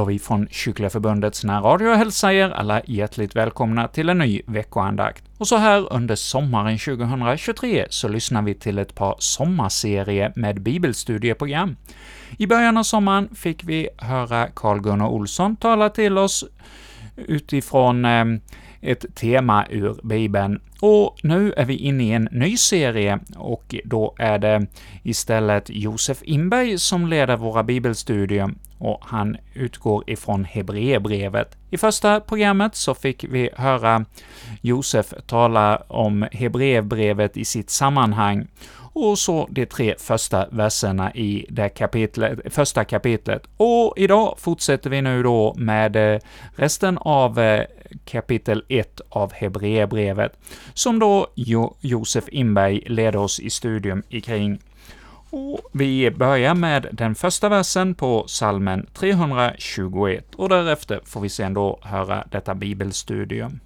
gör vi från Kyrkliga Förbundets närradio hälsar er alla hjärtligt välkomna till en ny veckoandakt. Och så här under sommaren 2023 så lyssnar vi till ett par sommarserie med bibelstudieprogram. I början av sommaren fick vi höra Carl-Gunnar Olsson tala till oss utifrån eh, ett tema ur Bibeln. Och nu är vi inne i en ny serie, och då är det istället Josef Inberg som leder våra bibelstudier, och han utgår ifrån Hebreerbrevet. I första programmet så fick vi höra Josef tala om Hebreerbrevet i sitt sammanhang, och så de tre första verserna i det kapitlet, första kapitlet. Och idag fortsätter vi nu då med eh, resten av eh, kapitel 1 av Hebreerbrevet, som då jo Josef Inberg leder oss i studium ikring. Vi börjar med den första versen på salmen 321, och därefter får vi sen då höra detta bibelstudium.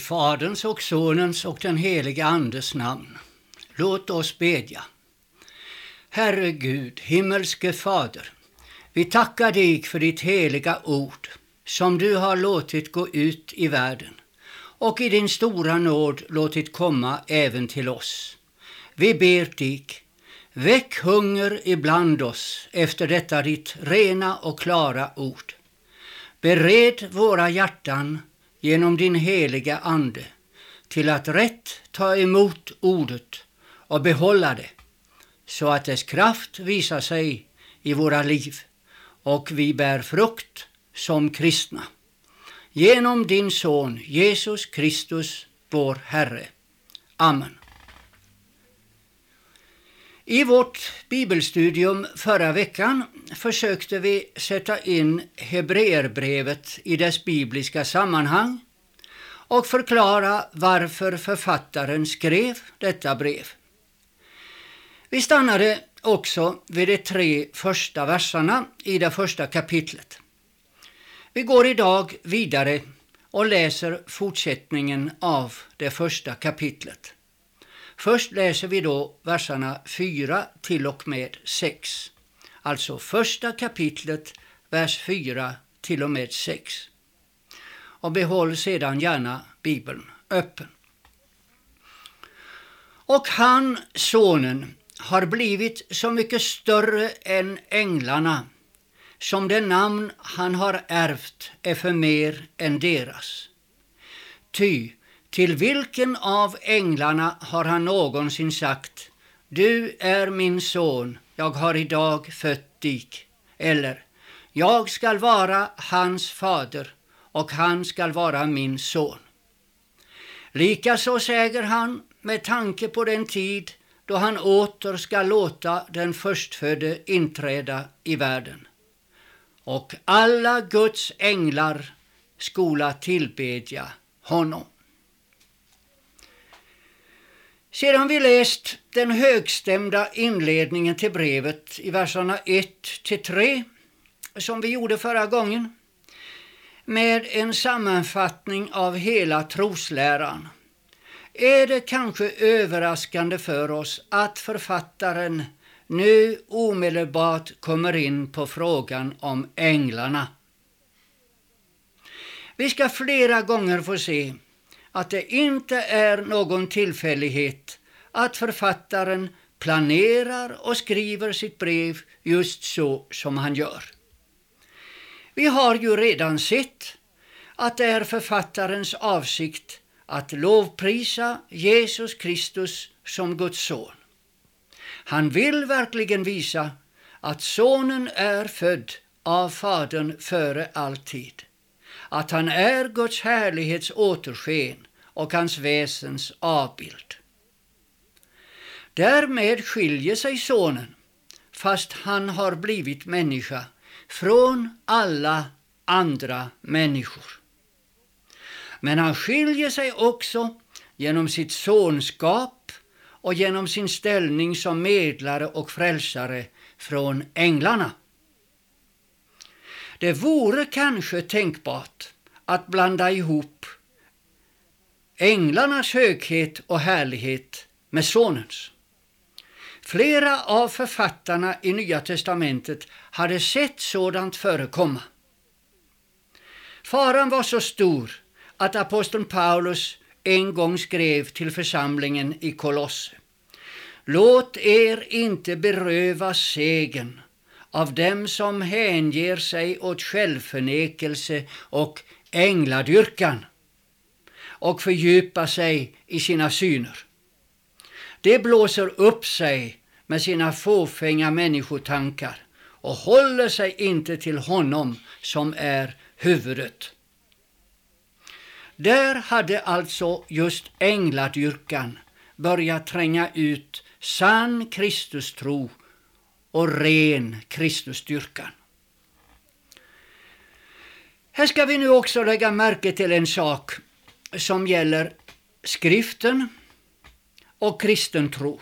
Faderns och Sonens och den helige Andes namn. Låt oss bedja. Herre Gud, himmelske Fader, vi tackar dig för ditt heliga ord som du har låtit gå ut i världen och i din stora nåd låtit komma även till oss. Vi ber dig, väck hunger ibland oss efter detta ditt rena och klara ord. Bered våra hjärtan genom din heliga Ande till att rätt ta emot ordet och behålla det, så att dess kraft visar sig i våra liv och vi bär frukt som kristna. Genom din Son Jesus Kristus, vår Herre. Amen. I vårt bibelstudium förra veckan försökte vi sätta in Hebreerbrevet i dess bibliska sammanhang och förklara varför författaren skrev detta brev. Vi stannade också vid de tre första verserna i det första kapitlet. Vi går idag vidare och läser fortsättningen av det första kapitlet. Först läser vi då verserna 4 till och med 6. Alltså första kapitlet, vers 4 till och med 6. Och behåll sedan gärna Bibeln öppen. Och han, sonen, har blivit så mycket större än änglarna, som det namn han har ärvt är för mer än deras. Ty till vilken av änglarna har han någonsin sagt Du är min son, jag har idag fött dig. Eller Jag skall vara hans fader och han skall vara min son. Likaså säger han med tanke på den tid då han åter skall låta den förstfödde inträda i världen. Och alla Guds änglar skola tillbedja honom. Sedan vi läst den högstämda inledningen till brevet i verserna 1–3, som vi gjorde förra gången, med en sammanfattning av hela trosläran, är det kanske överraskande för oss att författaren nu omedelbart kommer in på frågan om änglarna. Vi ska flera gånger få se att det inte är någon tillfällighet att författaren planerar och skriver sitt brev just så som han gör. Vi har ju redan sett att det är författarens avsikt att lovprisa Jesus Kristus som Guds son. Han vill verkligen visa att sonen är född av Fadern före all tid att han är Guds härlighets återsken och hans väsens avbild. Därmed skiljer sig sonen, fast han har blivit människa, från alla andra människor. Men han skiljer sig också genom sitt sonskap och genom sin ställning som medlare och frälsare från änglarna. Det vore kanske tänkbart att blanda ihop änglarnas höghet och härlighet med Sonens. Flera av författarna i Nya testamentet hade sett sådant förekomma. Faran var så stor att aposteln Paulus en gång skrev till församlingen i Kolosse. Låt er inte beröva segern av dem som hänger sig åt självförnekelse och ängladyrkan och fördjupa sig i sina syner. Det blåser upp sig med sina fåfänga människotankar och håller sig inte till honom som är huvudet. Där hade alltså just ängladyrkan börjat tränga ut sann Kristustro och ren Kristusdyrkan. Här ska vi nu också lägga märke till en sak som gäller skriften och kristen tro.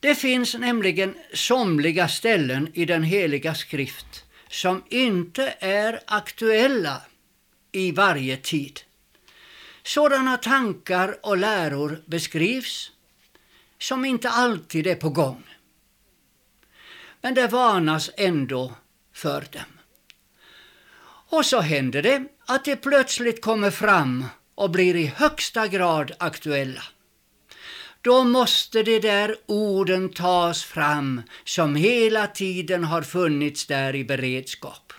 Det finns nämligen somliga ställen i den heliga skrift som inte är aktuella i varje tid. Sådana tankar och läror beskrivs som inte alltid är på gång. Men det varnas ändå för dem. Och så händer det att de plötsligt kommer fram och blir i högsta grad aktuella. Då måste de där orden tas fram som hela tiden har funnits där i beredskap.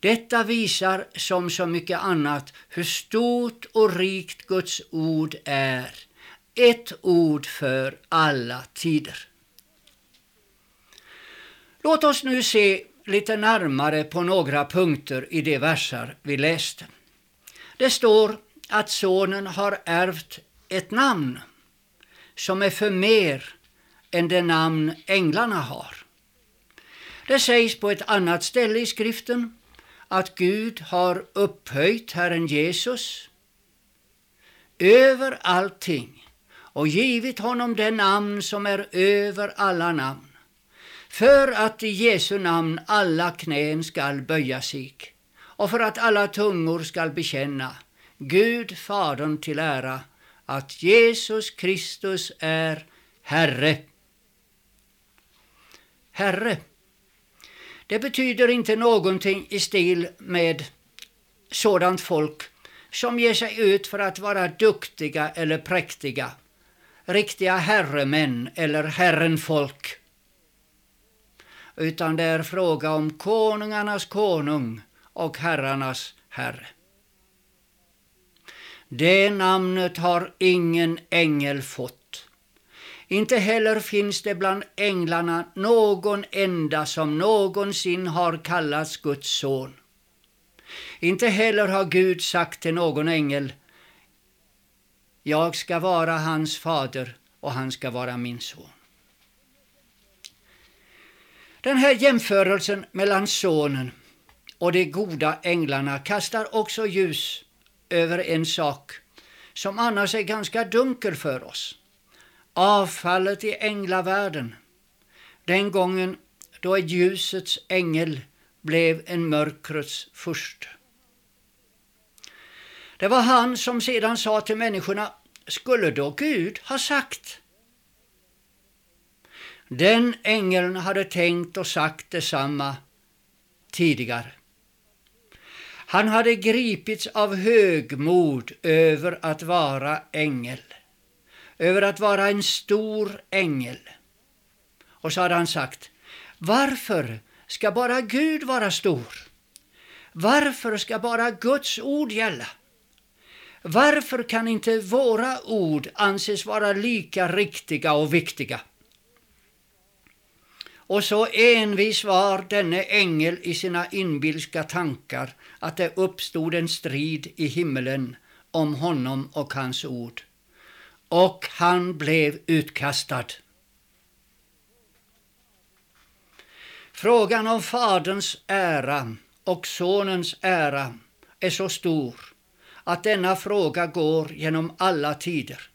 Detta visar som så mycket annat hur stort och rikt Guds ord är. Ett ord för alla tider. Låt oss nu se lite närmare på några punkter i de versar vi läste. Det står att sonen har ärvt ett namn som är för mer än det namn änglarna har. Det sägs på ett annat ställe i skriften att Gud har upphöjt Herren Jesus över allting och givit honom det namn som är över alla namn för att i Jesu namn alla knän skall böja sig och för att alla tungor skall bekänna Gud Fadern till ära att Jesus Kristus är Herre. Herre. Det betyder inte någonting i stil med sådant folk som ger sig ut för att vara duktiga eller präktiga, riktiga herremän eller herrenfolk utan det är fråga om konungarnas konung och herrarnas herre. Det namnet har ingen ängel fått. Inte heller finns det bland änglarna någon enda som någonsin har kallats Guds son. Inte heller har Gud sagt till någon ängel, jag ska vara hans fader och han ska vara min son. Den här jämförelsen mellan sonen och de goda änglarna kastar också ljus över en sak som annars är ganska dunkel för oss. Avfallet i änglavärlden. Den gången då ljusets ängel blev en mörkrets furste. Det var han som sedan sa till människorna, skulle då Gud ha sagt? Den ängeln hade tänkt och sagt detsamma tidigare. Han hade gripits av högmod över att vara ängel, över att vara en stor ängel. Och så hade han sagt, varför ska bara Gud vara stor? Varför ska bara Guds ord gälla? Varför kan inte våra ord anses vara lika riktiga och viktiga? Och så envis var denne ängel i sina inbilska tankar att det uppstod en strid i himmelen om honom och hans ord. Och han blev utkastad. Frågan om Faderns ära och Sonens ära är så stor att denna fråga går genom alla tider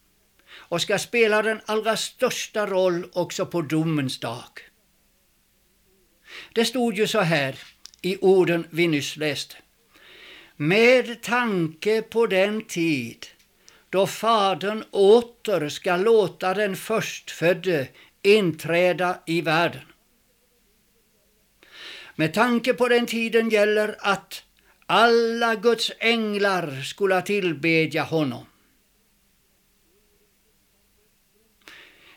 och ska spela den allra största roll också på domens dag. Det stod ju så här i orden vi nyss läste. Med tanke på den tid då Fadern åter ska låta den förstfödde inträda i världen. Med tanke på den tiden gäller att alla Guds änglar skola tillbedja honom.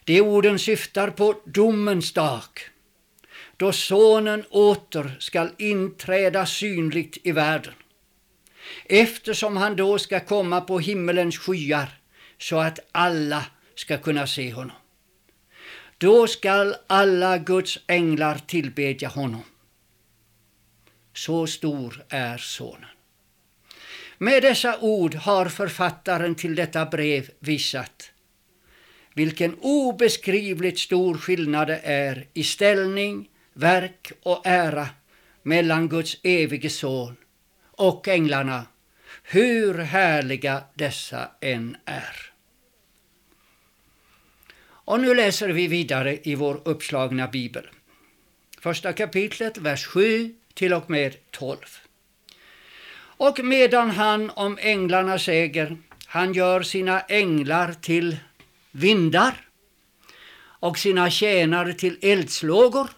De orden syftar på domens dag då Sonen åter skall inträda synligt i världen. Eftersom han då ska komma på himmelens skyar så att alla ska kunna se honom. Då skall alla Guds änglar tillbedja honom. Så stor är Sonen. Med dessa ord har författaren till detta brev visat vilken obeskrivligt stor skillnad det är i ställning, verk och ära mellan Guds evige son och änglarna, hur härliga dessa än är. Och nu läser vi vidare i vår uppslagna bibel. Första kapitlet, vers 7 till och med 12. Och medan han om änglarna säger, han gör sina änglar till vindar och sina tjänare till eldslågor,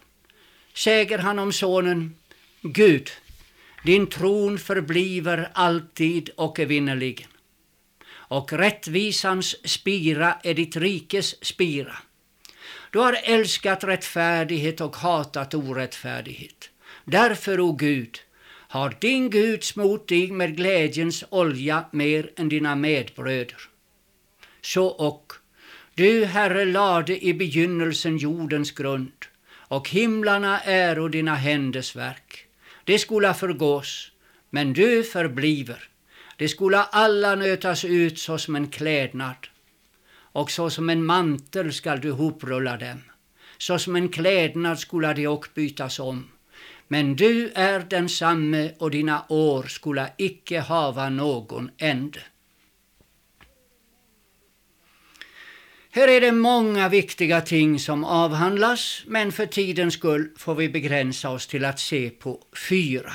säger han om sonen, Gud, din tron förbliver alltid och evinnerligen. Och rättvisans spira är ditt rikes spira. Du har älskat rättfärdighet och hatat orättfärdighet. Därför, o Gud, har din Gud smort dig med glädjens olja mer än dina medbröder. Så och, du, Herre, lade i begynnelsen jordens grund, och himlarna äro dina händers verk. Det skola förgås, men du förbliver. Det skola alla nötas ut såsom en klädnad, och såsom en mantel skall du hoprulla dem. Såsom en klädnad skola de och bytas om. Men du är densamme och dina år skola icke hava någon ände. Här är det många viktiga ting som avhandlas, men för tidens skull får vi begränsa oss till att se på fyra.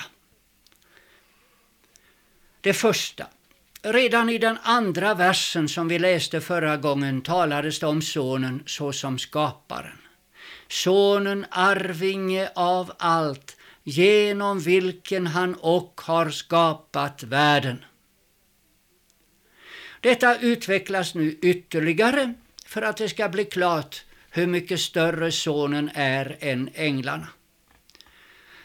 Det första. Redan i den andra versen som vi läste förra gången talades det om sonen såsom skaparen. Sonen arvinge av allt, genom vilken han och har skapat världen. Detta utvecklas nu ytterligare för att det ska bli klart hur mycket större sonen är än änglarna.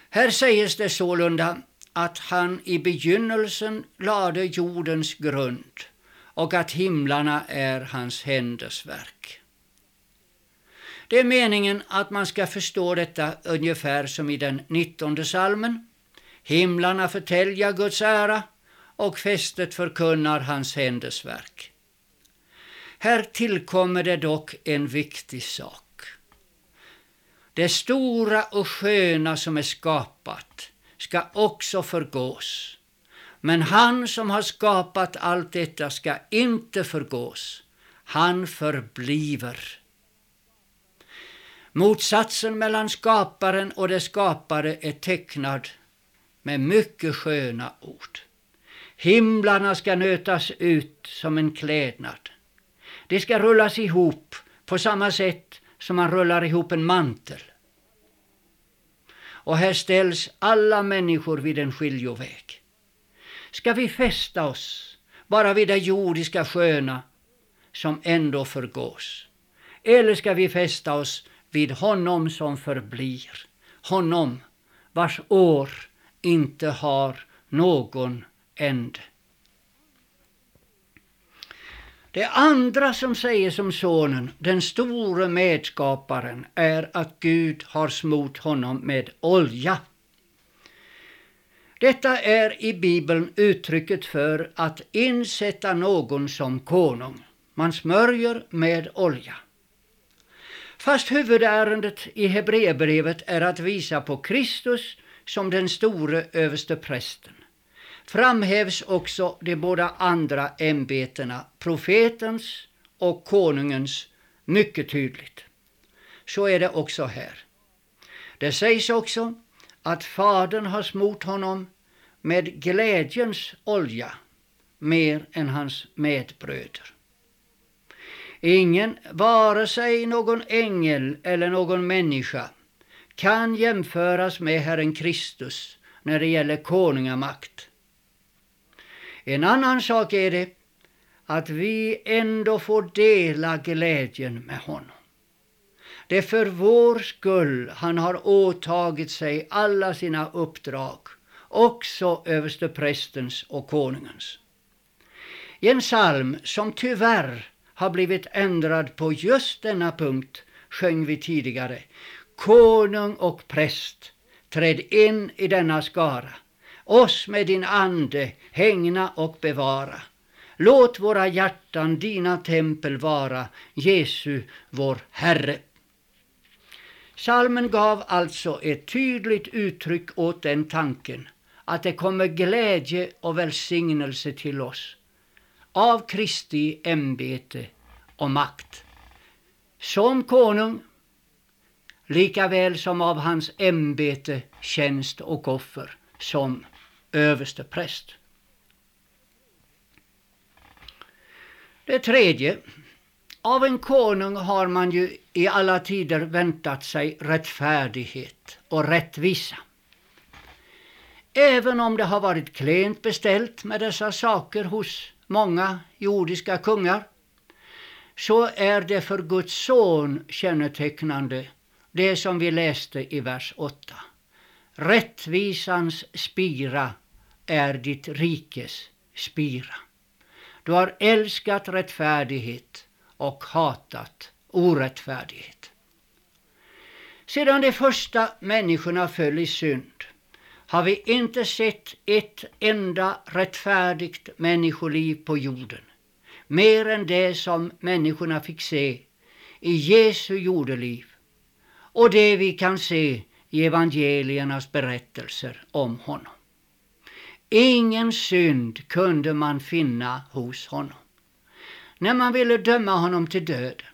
Här sägs det sålunda att han i begynnelsen lade jordens grund och att himlarna är hans händers verk. Det är meningen att man ska förstå detta ungefär som i den nittonde salmen. Himlarna förtälja Guds ära och fästet förkunnar hans händers verk. Här tillkommer det dock en viktig sak. Det stora och sköna som är skapat ska också förgås. Men han som har skapat allt detta ska inte förgås. Han förbliver. Motsatsen mellan skaparen och det skapade är tecknad med mycket sköna ord. Himlarna ska nötas ut som en klädnad. De ska rullas ihop på samma sätt som man rullar ihop en mantel. Och här ställs alla människor vid en skiljoväg. Ska vi fästa oss bara vid det jordiska sköna som ändå förgås? Eller ska vi fästa oss vid honom som förblir, honom vars år inte har någon ände. Det andra som säger som sonen, den store medskaparen, är att Gud har smort honom med olja. Detta är i Bibeln uttrycket för att insätta någon som konung. Man smörjer med olja. Fast huvudärendet i Hebreerbrevet är att visa på Kristus som den store överste prästen framhävs också de båda andra ämbetena, profetens och konungens, mycket tydligt. Så är det också här. Det sägs också att Fadern har smort honom med glädjens olja mer än hans medbröder. Ingen, vare sig någon ängel eller någon människa, kan jämföras med Herren Kristus när det gäller konungamakt. En annan sak är det att vi ändå får dela glädjen med honom. Det är för vår skull han har åtagit sig alla sina uppdrag, också översteprästens och konungens. I en psalm som tyvärr har blivit ändrad på just denna punkt sjöng vi tidigare Konung och präst, träd in i denna skara. Oss med din ande hängna och bevara. Låt våra hjärtan dina tempel vara, Jesu, vår Herre. Salmen gav alltså ett tydligt uttryck åt den tanken att det kommer glädje och välsignelse till oss av Kristi ämbete och makt. Som konung, lika väl som av hans ämbete, tjänst och offer som överste präst. Det tredje. Av en konung har man ju i alla tider väntat sig rättfärdighet och rättvisa. Även om det har varit klent beställt med dessa saker hos många jordiska kungar så är det för Guds son kännetecknande det som vi läste i vers 8. Rättvisans spira är ditt rikes spira. Du har älskat rättfärdighet och hatat orättfärdighet. Sedan de första människorna föll i synd har vi inte sett ett enda rättfärdigt människoliv på jorden, mer än det som människorna fick se i Jesu jordeliv och det vi kan se i evangeliernas berättelser om honom. Ingen synd kunde man finna hos honom. När man ville döma honom till döden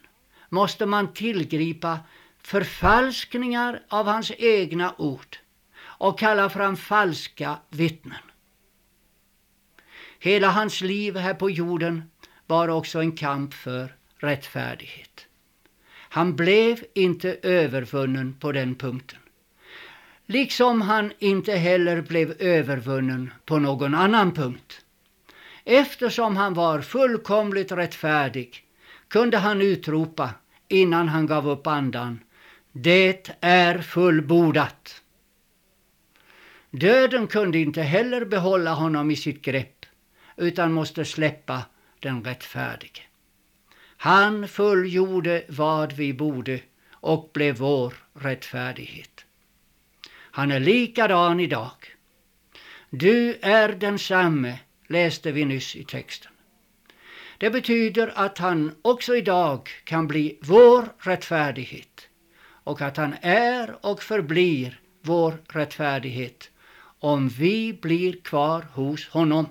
måste man tillgripa förfalskningar av hans egna ord och kalla fram falska vittnen. Hela hans liv här på jorden var också en kamp för rättfärdighet. Han blev inte övervunnen på den punkten liksom han inte heller blev övervunnen på någon annan punkt. Eftersom han var fullkomligt rättfärdig kunde han utropa innan han gav upp andan Det är fullbordat. Döden kunde inte heller behålla honom i sitt grepp utan måste släppa den rättfärdige. Han fullgjorde vad vi borde och blev vår rättfärdighet. Han är likadan idag. Du är densamme, läste vi nyss i texten. Det betyder att han också idag kan bli vår rättfärdighet och att han är och förblir vår rättfärdighet om vi blir kvar hos honom.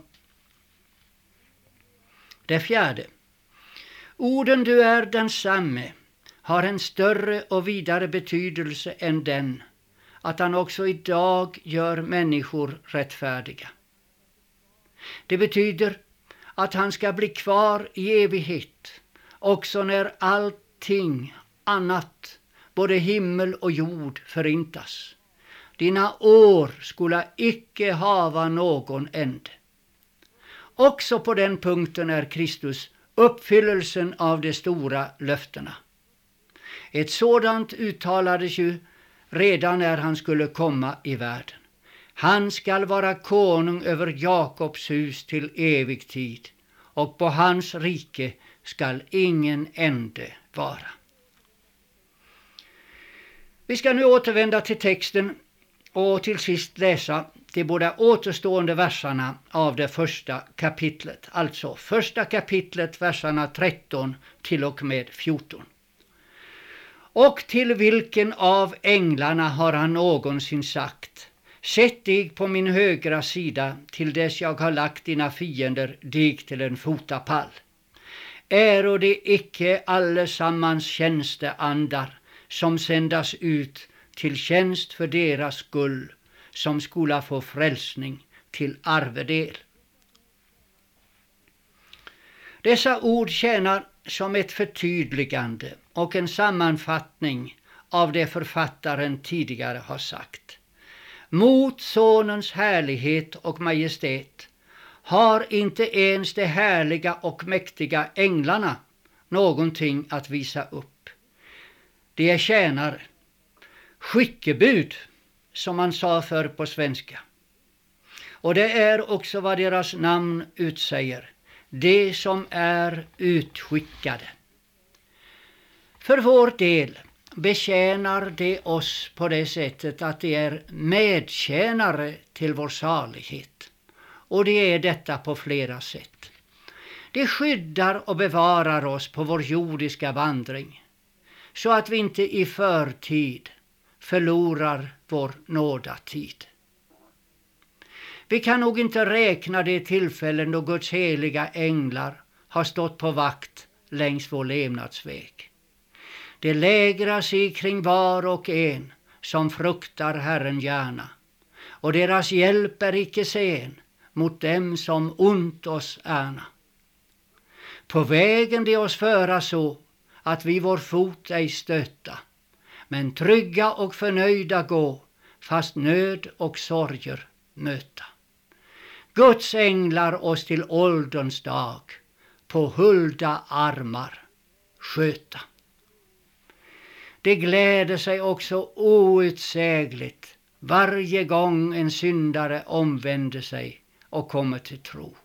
Det fjärde. Orden du är densamme har en större och vidare betydelse än den att han också idag gör människor rättfärdiga. Det betyder att han ska bli kvar i evighet också när allting annat, både himmel och jord, förintas. Dina år skola icke hava någon ände. Också på den punkten är Kristus uppfyllelsen av de stora löftena. Ett sådant uttalades ju redan när han skulle komma i världen. Han skall vara konung över Jakobs hus till evig tid och på hans rike skall ingen ände vara. Vi ska nu återvända till texten och till sist läsa de båda återstående verserna av det första kapitlet. Alltså första kapitlet, verserna 13 till och med 14. Och till vilken av änglarna har han någonsin sagt Sätt dig på min högra sida till dess jag har lagt dina fiender dig till en fotapall. Äro det icke allesammans tjänsteandar som sändas ut till tjänst för deras skull som skola få frälsning till arvedel. Dessa ord tjänar som ett förtydligande och en sammanfattning av det författaren tidigare har sagt. Mot Sonens härlighet och majestät har inte ens de härliga och mäktiga änglarna någonting att visa upp. De är tjänare, skickebud, som man sa förr på svenska. Och det är också vad deras namn utsäger, de som är utskickade. För vår del betjänar de oss på det sättet att de är medtjänare till vår salighet. Och det är detta på flera sätt. De skyddar och bevarar oss på vår jordiska vandring så att vi inte i förtid förlorar vår nådatid. Vi kan nog inte räkna de tillfällen då Guds heliga änglar har stått på vakt längs vår levnadsväg. De lägrar sig kring var och en som fruktar Herren gärna, och deras hjälp är icke sen mot dem som ont oss ärna. På vägen de oss föra så att vi vår fot ej stöta, men trygga och förnöjda gå, fast nöd och sorger möta. Guds änglar oss till ålderns dag på hulda armar sköta. Det gläder sig också outsägligt varje gång en syndare omvänder sig och kommer till tro.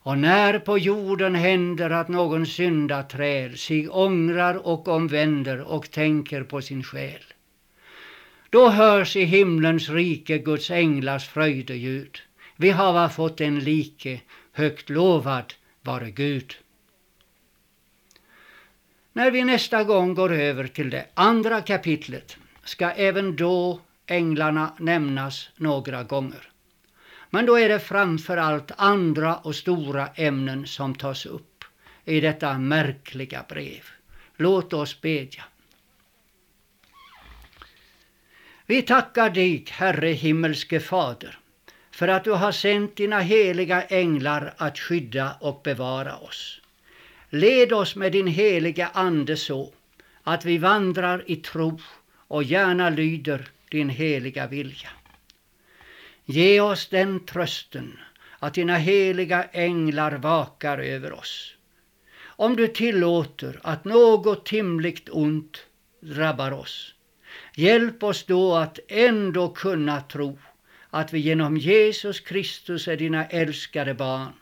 Och när på jorden händer att någon syndaträd sig ångrar och omvänder och tänker på sin själ, då hörs i himlens rike Guds änglars fröjdeljud. Vi hava fått en like, högt lovad vare Gud. När vi nästa gång går över till det andra kapitlet ska även då änglarna nämnas några gånger. Men då är det framför allt andra och stora ämnen som tas upp i detta märkliga brev. Låt oss bedja. Vi tackar dig, Herre himmelske Fader, för att du har sänt dina heliga änglar att skydda och bevara oss. Led oss med din heliga Ande så att vi vandrar i tro och gärna lyder din heliga vilja. Ge oss den trösten att dina heliga änglar vakar över oss. Om du tillåter att något timligt ont drabbar oss, hjälp oss då att ändå kunna tro att vi genom Jesus Kristus är dina älskade barn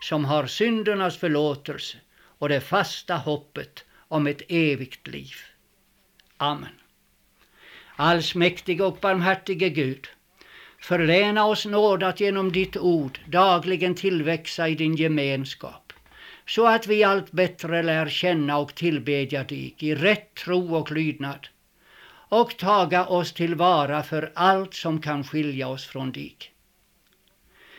som har syndernas förlåtelse och det fasta hoppet om ett evigt liv. Amen. Allsmäktige och barmhärtige Gud, förläna oss nåd att genom ditt ord dagligen tillväxa i din gemenskap, så att vi allt bättre lär känna och tillbedja dig i rätt tro och lydnad och taga oss tillvara för allt som kan skilja oss från dig.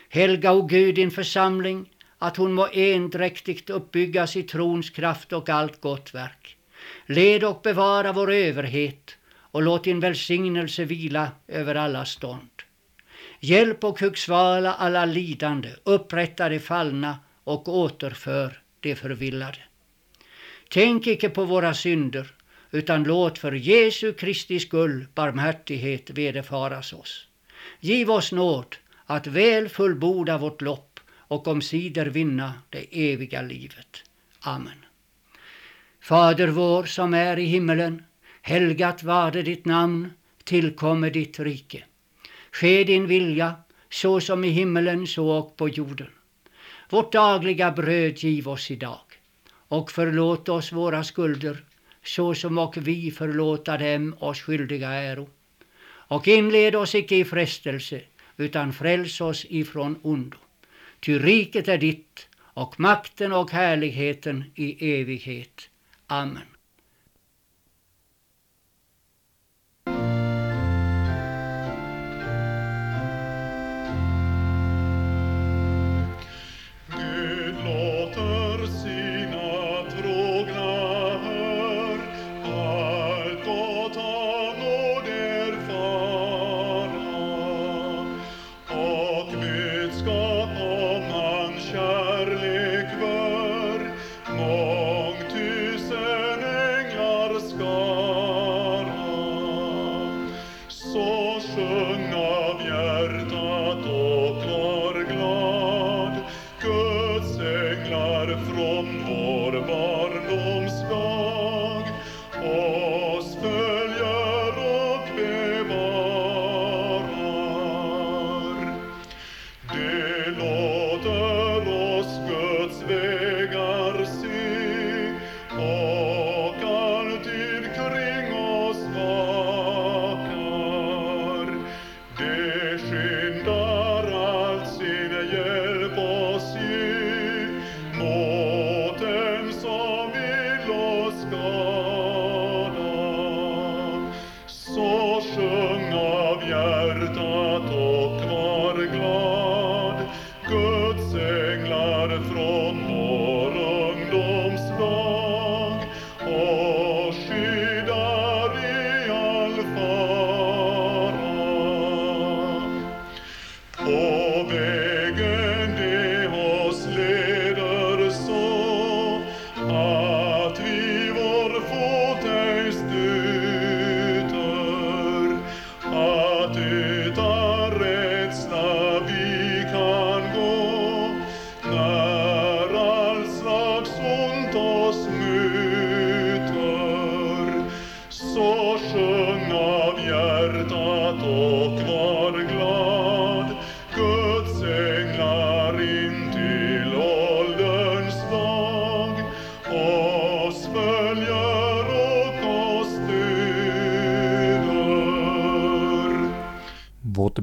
Helga, o Gud, din församling, att hon må endräktigt uppbyggas i trons kraft och allt gott verk. Led och bevara vår överhet och låt din välsignelse vila över alla stånd. Hjälp och hugsvala alla lidande, upprätta de fallna och återför de förvillade. Tänk icke på våra synder, utan låt för Jesu Kristi skull barmhärtighet vederfaras oss. Giv oss nåd att väl fullborda vårt lopp och omsider vinna det eviga livet. Amen. Fader vår som är i himmelen, helgat varde ditt namn, Tillkomme ditt rike. Ske din vilja, så som i himmelen så och på jorden. Vårt dagliga bröd giv oss idag och förlåt oss våra skulder så som och vi förlåta dem oss skyldiga äro. Och inled oss icke i frestelse utan fräls oss ifrån ondo. Ty riket är ditt och makten och härligheten i evighet. Amen.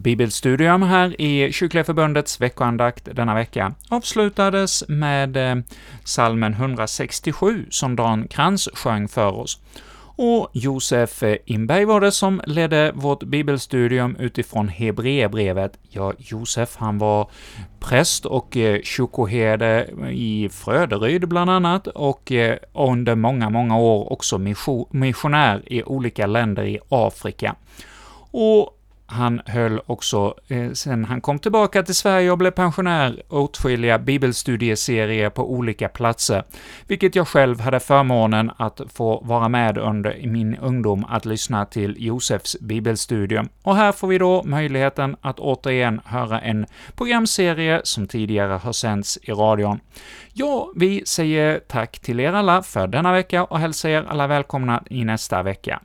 Bibelstudium här i Kyrkliga Förbundets veckoandakt denna vecka avslutades med eh, salmen 167 som Dan Krantz sjöng för oss. Och Josef eh, Inberg var det som ledde vårt bibelstudium utifrån Hebreerbrevet. Ja, Josef han var präst och eh, kyrkoherde i Fröderyd bland annat, och under många, många år också missionär i olika länder i Afrika. Och han höll också, eh, sen han kom tillbaka till Sverige och blev pensionär, åtskilliga bibelstudieserier på olika platser, vilket jag själv hade förmånen att få vara med under i min ungdom att lyssna till Josefs bibelstudium. Och här får vi då möjligheten att återigen höra en programserie som tidigare har sänts i radion. Ja, vi säger tack till er alla för denna vecka och hälsar er alla välkomna i nästa vecka.